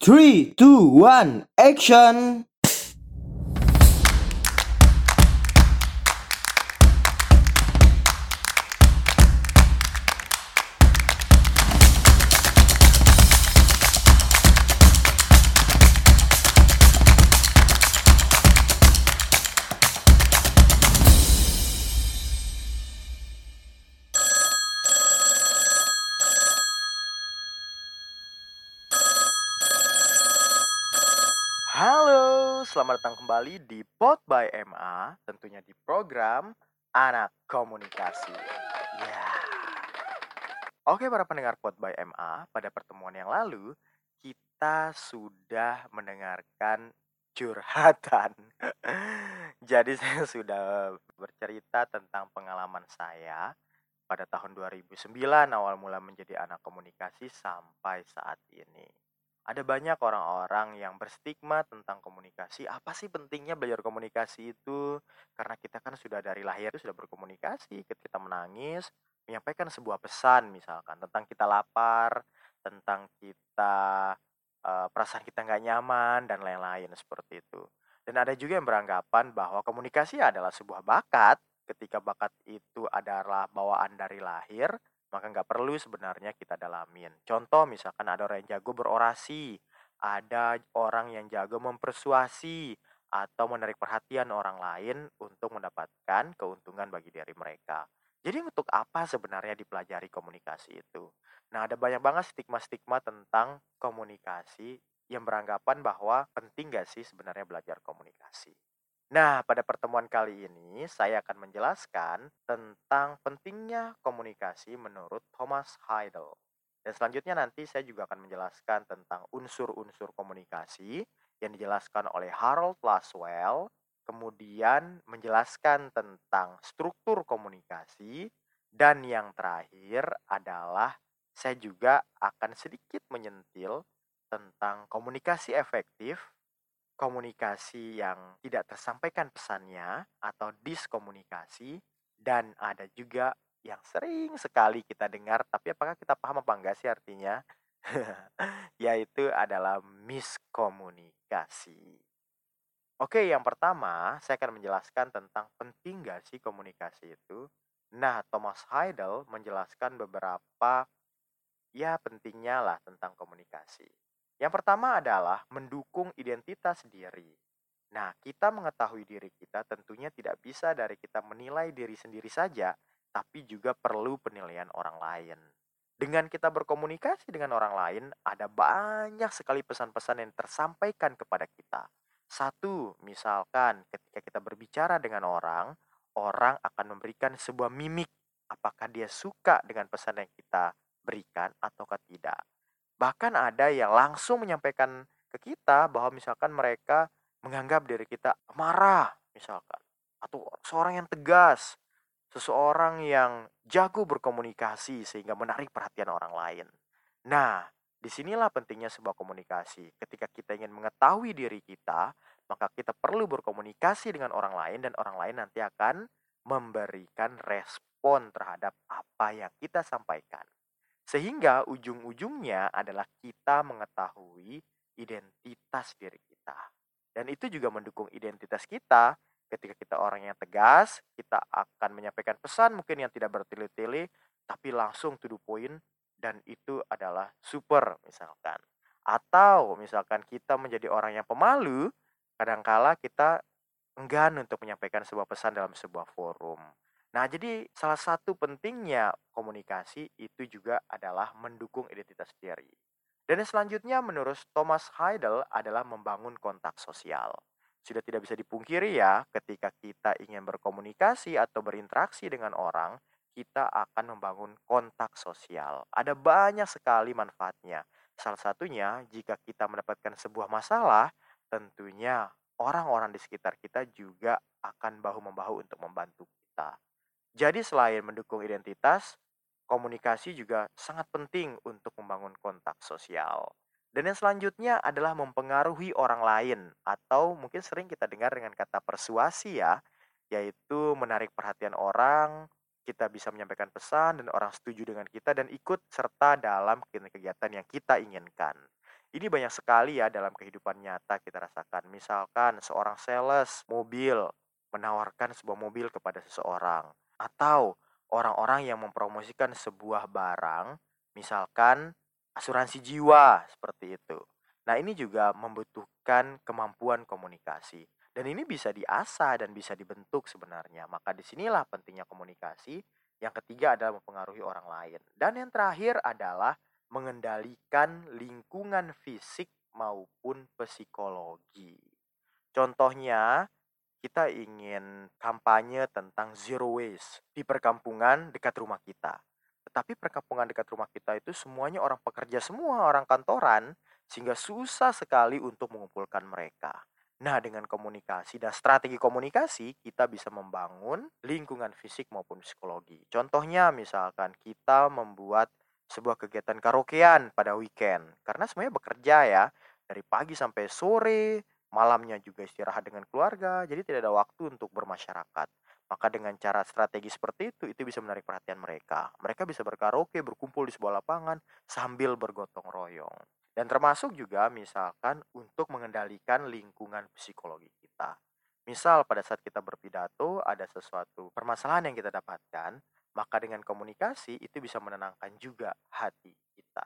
Three, two, one, action! Selamat datang kembali di Pod by MA, tentunya di program Anak Komunikasi. Ya. Oke, para pendengar Pod by MA, pada pertemuan yang lalu kita sudah mendengarkan curhatan. Jadi saya sudah bercerita tentang pengalaman saya pada tahun 2009 awal mula menjadi anak komunikasi sampai saat ini ada banyak orang-orang yang berstigma tentang komunikasi. Apa sih pentingnya belajar komunikasi itu? Karena kita kan sudah dari lahir sudah berkomunikasi. Ketika kita menangis, menyampaikan sebuah pesan misalkan tentang kita lapar, tentang kita eh, perasaan kita nggak nyaman dan lain-lain seperti itu. Dan ada juga yang beranggapan bahwa komunikasi adalah sebuah bakat. Ketika bakat itu adalah bawaan dari lahir, maka nggak perlu sebenarnya kita dalamin. Contoh misalkan ada orang yang jago berorasi, ada orang yang jago mempersuasi atau menarik perhatian orang lain untuk mendapatkan keuntungan bagi diri mereka. Jadi untuk apa sebenarnya dipelajari komunikasi itu? Nah, ada banyak banget stigma-stigma tentang komunikasi yang beranggapan bahwa penting gak sih sebenarnya belajar komunikasi. Nah, pada pertemuan kali ini saya akan menjelaskan tentang pentingnya komunikasi menurut Thomas Heidel. Dan selanjutnya nanti saya juga akan menjelaskan tentang unsur-unsur komunikasi yang dijelaskan oleh Harold Laswell, kemudian menjelaskan tentang struktur komunikasi, dan yang terakhir adalah saya juga akan sedikit menyentil tentang komunikasi efektif komunikasi yang tidak tersampaikan pesannya atau diskomunikasi dan ada juga yang sering sekali kita dengar tapi apakah kita paham apa enggak sih artinya yaitu adalah miskomunikasi. Oke, yang pertama saya akan menjelaskan tentang penting gak sih komunikasi itu. Nah, Thomas Heidel menjelaskan beberapa ya pentingnya lah tentang komunikasi. Yang pertama adalah mendukung identitas diri. Nah, kita mengetahui diri kita tentunya tidak bisa dari kita menilai diri sendiri saja, tapi juga perlu penilaian orang lain. Dengan kita berkomunikasi dengan orang lain, ada banyak sekali pesan-pesan yang tersampaikan kepada kita. Satu, misalkan ketika kita berbicara dengan orang, orang akan memberikan sebuah mimik apakah dia suka dengan pesan yang kita berikan ataukah tidak. Bahkan ada yang langsung menyampaikan ke kita bahwa misalkan mereka menganggap diri kita marah misalkan atau seorang yang tegas, seseorang yang jago berkomunikasi sehingga menarik perhatian orang lain. Nah, di sinilah pentingnya sebuah komunikasi. Ketika kita ingin mengetahui diri kita, maka kita perlu berkomunikasi dengan orang lain dan orang lain nanti akan memberikan respon terhadap apa yang kita sampaikan. Sehingga ujung-ujungnya adalah kita mengetahui identitas diri kita. Dan itu juga mendukung identitas kita. Ketika kita orang yang tegas, kita akan menyampaikan pesan mungkin yang tidak bertele-tele, tapi langsung to the point, dan itu adalah super misalkan. Atau misalkan kita menjadi orang yang pemalu, kadangkala kita enggan untuk menyampaikan sebuah pesan dalam sebuah forum. Nah, jadi salah satu pentingnya komunikasi itu juga adalah mendukung identitas diri. Dan yang selanjutnya menurut Thomas Heidel adalah membangun kontak sosial. Sudah tidak bisa dipungkiri ya, ketika kita ingin berkomunikasi atau berinteraksi dengan orang, kita akan membangun kontak sosial. Ada banyak sekali manfaatnya. Salah satunya, jika kita mendapatkan sebuah masalah, tentunya orang-orang di sekitar kita juga akan bahu-membahu untuk membantu kita. Jadi selain mendukung identitas, komunikasi juga sangat penting untuk membangun kontak sosial. Dan yang selanjutnya adalah mempengaruhi orang lain atau mungkin sering kita dengar dengan kata persuasi ya, yaitu menarik perhatian orang, kita bisa menyampaikan pesan dan orang setuju dengan kita dan ikut serta dalam kegiatan yang kita inginkan. Ini banyak sekali ya dalam kehidupan nyata kita rasakan. Misalkan seorang sales mobil menawarkan sebuah mobil kepada seseorang atau orang-orang yang mempromosikan sebuah barang, misalkan asuransi jiwa seperti itu. Nah, ini juga membutuhkan kemampuan komunikasi dan ini bisa diasah dan bisa dibentuk sebenarnya. Maka di sinilah pentingnya komunikasi. Yang ketiga adalah mempengaruhi orang lain. Dan yang terakhir adalah mengendalikan lingkungan fisik maupun psikologi. Contohnya, kita ingin kampanye tentang zero waste di perkampungan dekat rumah kita. Tetapi perkampungan dekat rumah kita itu semuanya orang pekerja semua, orang kantoran, sehingga susah sekali untuk mengumpulkan mereka. Nah, dengan komunikasi dan strategi komunikasi, kita bisa membangun lingkungan fisik maupun psikologi. Contohnya, misalkan kita membuat sebuah kegiatan karaokean pada weekend, karena semuanya bekerja ya, dari pagi sampai sore, malamnya juga istirahat dengan keluarga, jadi tidak ada waktu untuk bermasyarakat. Maka dengan cara strategi seperti itu, itu bisa menarik perhatian mereka. Mereka bisa berkaraoke, berkumpul di sebuah lapangan sambil bergotong royong. Dan termasuk juga misalkan untuk mengendalikan lingkungan psikologi kita. Misal pada saat kita berpidato ada sesuatu permasalahan yang kita dapatkan, maka dengan komunikasi itu bisa menenangkan juga hati kita.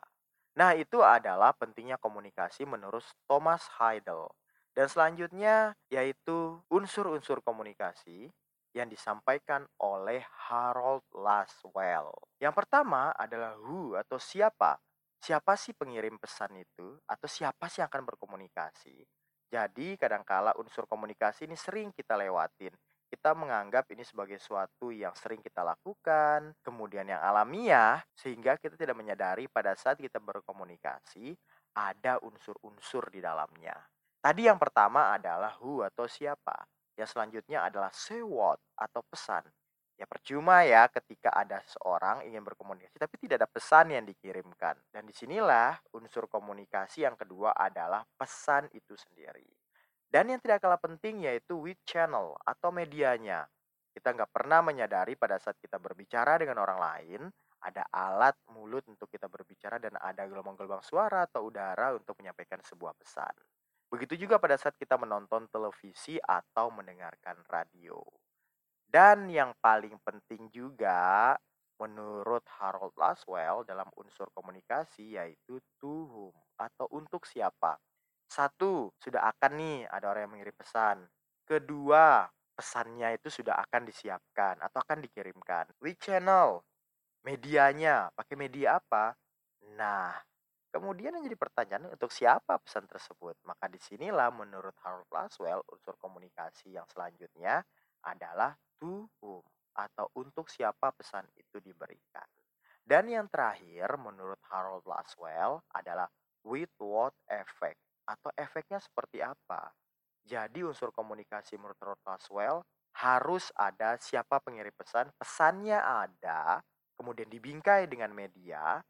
Nah, itu adalah pentingnya komunikasi menurut Thomas Heidel. Dan selanjutnya yaitu unsur-unsur komunikasi yang disampaikan oleh Harold Laswell. Yang pertama adalah who atau siapa siapa sih pengirim pesan itu atau siapa sih yang akan berkomunikasi. Jadi kadangkala unsur komunikasi ini sering kita lewatin. Kita menganggap ini sebagai suatu yang sering kita lakukan, kemudian yang alamiah, sehingga kita tidak menyadari pada saat kita berkomunikasi ada unsur-unsur di dalamnya. Tadi yang pertama adalah who atau siapa. Yang selanjutnya adalah say what atau pesan. Ya percuma ya ketika ada seorang ingin berkomunikasi tapi tidak ada pesan yang dikirimkan. Dan di sinilah unsur komunikasi yang kedua adalah pesan itu sendiri. Dan yang tidak kalah penting yaitu with channel atau medianya. Kita nggak pernah menyadari pada saat kita berbicara dengan orang lain, ada alat mulut untuk kita berbicara dan ada gelombang-gelombang suara atau udara untuk menyampaikan sebuah pesan. Begitu juga pada saat kita menonton televisi atau mendengarkan radio. Dan yang paling penting juga menurut Harold Laswell dalam unsur komunikasi yaitu to whom atau untuk siapa. Satu, sudah akan nih ada orang yang mengirim pesan. Kedua, pesannya itu sudah akan disiapkan atau akan dikirimkan. Which channel? Medianya, pakai media apa? Nah, kemudian yang jadi pertanyaan untuk siapa pesan tersebut? Maka di sinilah menurut Harold Laswell unsur komunikasi yang selanjutnya adalah to whom atau untuk siapa pesan itu diberikan. Dan yang terakhir menurut Harold Laswell adalah with what effect atau efeknya seperti apa. Jadi unsur komunikasi menurut Harold Laswell harus ada siapa pengirim pesan, pesannya ada, kemudian dibingkai dengan media,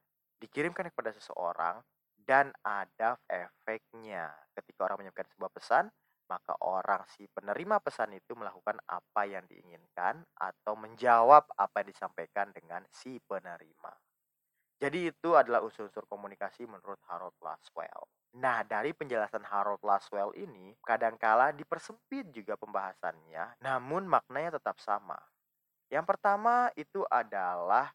dikirimkan kepada seseorang, dan ada efeknya. Ketika orang menyampaikan sebuah pesan, maka orang si penerima pesan itu melakukan apa yang diinginkan atau menjawab apa yang disampaikan dengan si penerima. Jadi itu adalah unsur-unsur komunikasi menurut Harold Laswell. Nah, dari penjelasan Harold Laswell ini, kadangkala dipersempit juga pembahasannya, namun maknanya tetap sama. Yang pertama itu adalah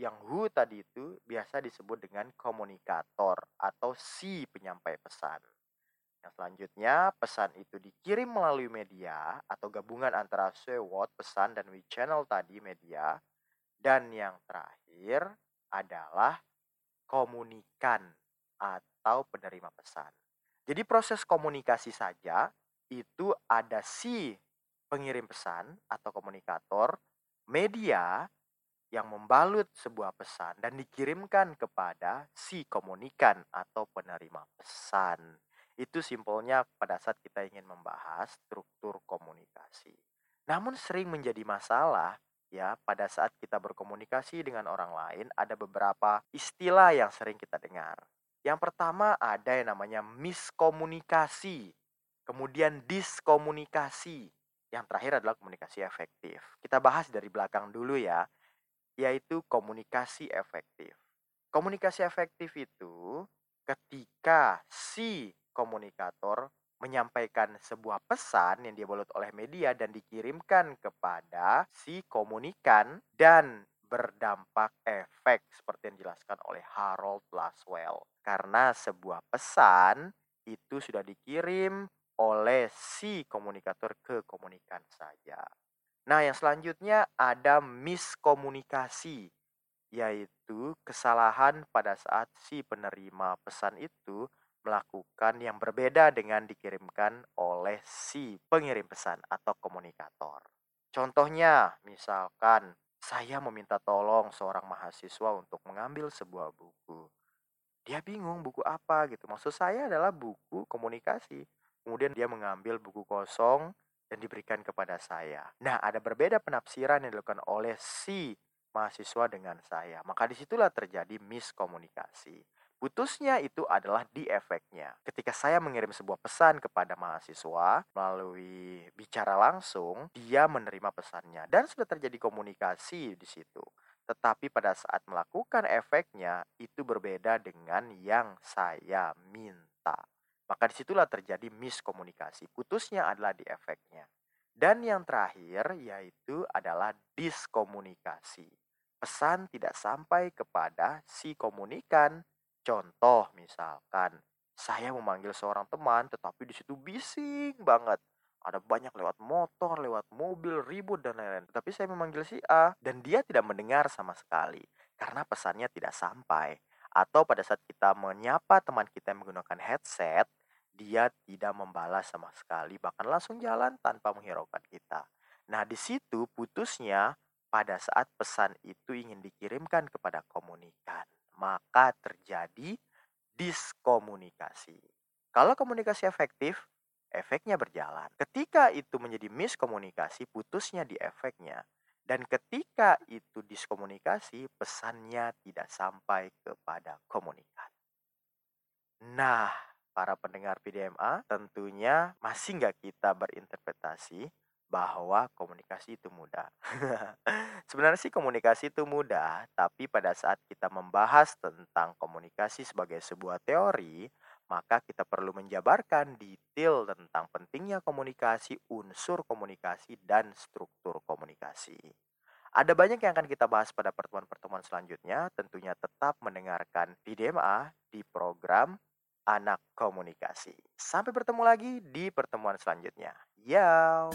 yang who tadi itu biasa disebut dengan komunikator atau si penyampai pesan. Yang selanjutnya, pesan itu dikirim melalui media atau gabungan antara what pesan, dan we channel tadi media. Dan yang terakhir adalah komunikan atau penerima pesan. Jadi proses komunikasi saja itu ada si pengirim pesan atau komunikator, media yang membalut sebuah pesan dan dikirimkan kepada si komunikan atau penerima pesan. Itu simpelnya pada saat kita ingin membahas struktur komunikasi. Namun sering menjadi masalah ya pada saat kita berkomunikasi dengan orang lain ada beberapa istilah yang sering kita dengar. Yang pertama ada yang namanya miskomunikasi, kemudian diskomunikasi, yang terakhir adalah komunikasi efektif. Kita bahas dari belakang dulu ya, yaitu komunikasi efektif. Komunikasi efektif itu ketika si komunikator menyampaikan sebuah pesan yang dibalut oleh media dan dikirimkan kepada si komunikan dan berdampak efek seperti yang dijelaskan oleh Harold Laswell. Karena sebuah pesan itu sudah dikirim oleh si komunikator ke komunikan saja. Nah, yang selanjutnya ada miskomunikasi, yaitu kesalahan pada saat si penerima pesan itu melakukan yang berbeda dengan dikirimkan oleh si pengirim pesan atau komunikator. Contohnya, misalkan saya meminta tolong seorang mahasiswa untuk mengambil sebuah buku. Dia bingung buku apa gitu. Maksud saya adalah buku komunikasi. Kemudian dia mengambil buku kosong dan diberikan kepada saya. Nah, ada berbeda penafsiran yang dilakukan oleh si mahasiswa dengan saya. Maka di situlah terjadi miskomunikasi. Putusnya itu adalah di efeknya. Ketika saya mengirim sebuah pesan kepada mahasiswa melalui bicara langsung, dia menerima pesannya dan sudah terjadi komunikasi di situ. Tetapi pada saat melakukan efeknya itu berbeda dengan yang saya minta. Maka di situlah terjadi miskomunikasi. Putusnya adalah di efeknya. Dan yang terakhir yaitu adalah diskomunikasi. Pesan tidak sampai kepada si komunikan Contoh misalkan, saya memanggil seorang teman tetapi di situ bising banget. Ada banyak lewat motor, lewat mobil, ribut dan lain-lain. Tapi saya memanggil si A dan dia tidak mendengar sama sekali karena pesannya tidak sampai. Atau pada saat kita menyapa teman kita yang menggunakan headset, dia tidak membalas sama sekali, bahkan langsung jalan tanpa menghiraukan kita. Nah, di situ putusnya pada saat pesan itu ingin dikirimkan kepada komunikan maka terjadi diskomunikasi. Kalau komunikasi efektif, efeknya berjalan. Ketika itu menjadi miskomunikasi, putusnya di efeknya. Dan ketika itu diskomunikasi, pesannya tidak sampai kepada komunikan. Nah, para pendengar PDMA, tentunya masih nggak kita berinterpretasi bahwa komunikasi itu mudah. Sebenarnya sih komunikasi itu mudah, tapi pada saat kita membahas tentang komunikasi sebagai sebuah teori, maka kita perlu menjabarkan detail tentang pentingnya komunikasi, unsur komunikasi, dan struktur komunikasi. Ada banyak yang akan kita bahas pada pertemuan-pertemuan selanjutnya, tentunya tetap mendengarkan PDMA di program Anak Komunikasi. Sampai bertemu lagi di pertemuan selanjutnya. Yau!